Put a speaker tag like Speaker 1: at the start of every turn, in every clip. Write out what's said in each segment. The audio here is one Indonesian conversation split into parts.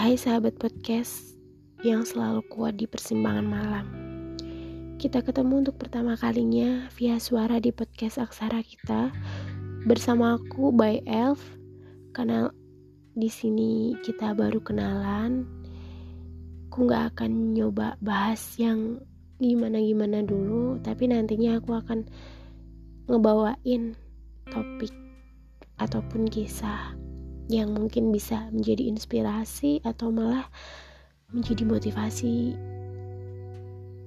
Speaker 1: Hai sahabat podcast yang selalu kuat di persimpangan malam. Kita ketemu untuk pertama kalinya via suara di podcast Aksara kita bersama aku by Elf karena di sini kita baru kenalan. Aku nggak akan nyoba bahas yang gimana-gimana dulu, tapi nantinya aku akan ngebawain topik ataupun kisah yang mungkin bisa menjadi inspirasi atau malah menjadi motivasi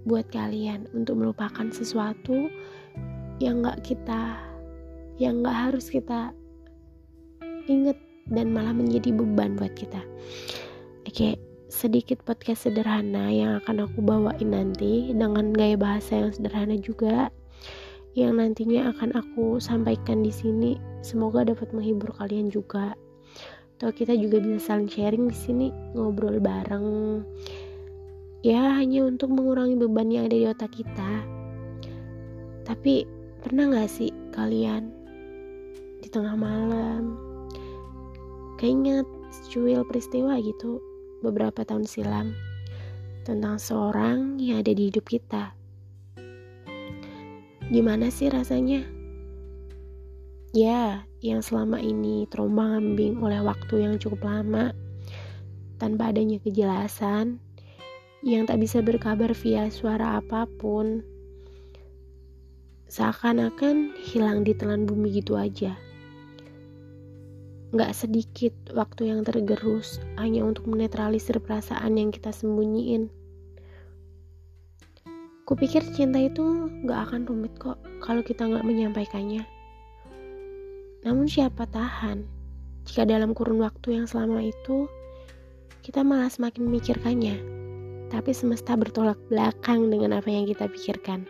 Speaker 1: buat kalian untuk melupakan sesuatu yang gak kita yang gak harus kita inget dan malah menjadi beban buat kita. Oke sedikit podcast sederhana yang akan aku bawain nanti dengan gaya bahasa yang sederhana juga yang nantinya akan aku sampaikan di sini. Semoga dapat menghibur kalian juga atau kita juga bisa saling sharing di sini ngobrol bareng. Ya hanya untuk mengurangi beban yang ada di otak kita. Tapi pernah gak sih kalian di tengah malam keinget secuil peristiwa gitu beberapa tahun silam tentang seorang yang ada di hidup kita? Gimana sih rasanya ya yang selama ini terombang ambing oleh waktu yang cukup lama tanpa adanya kejelasan yang tak bisa berkabar via suara apa pun seakan-akan hilang di telan bumi gitu aja Gak sedikit waktu yang tergerus hanya untuk menetralisir perasaan yang kita sembunyiin. Kupikir cinta itu gak akan rumit kok kalau kita gak menyampaikannya. Namun siapa tahan jika dalam kurun waktu yang selama itu kita malah semakin memikirkannya, tapi semesta bertolak belakang dengan apa yang kita pikirkan.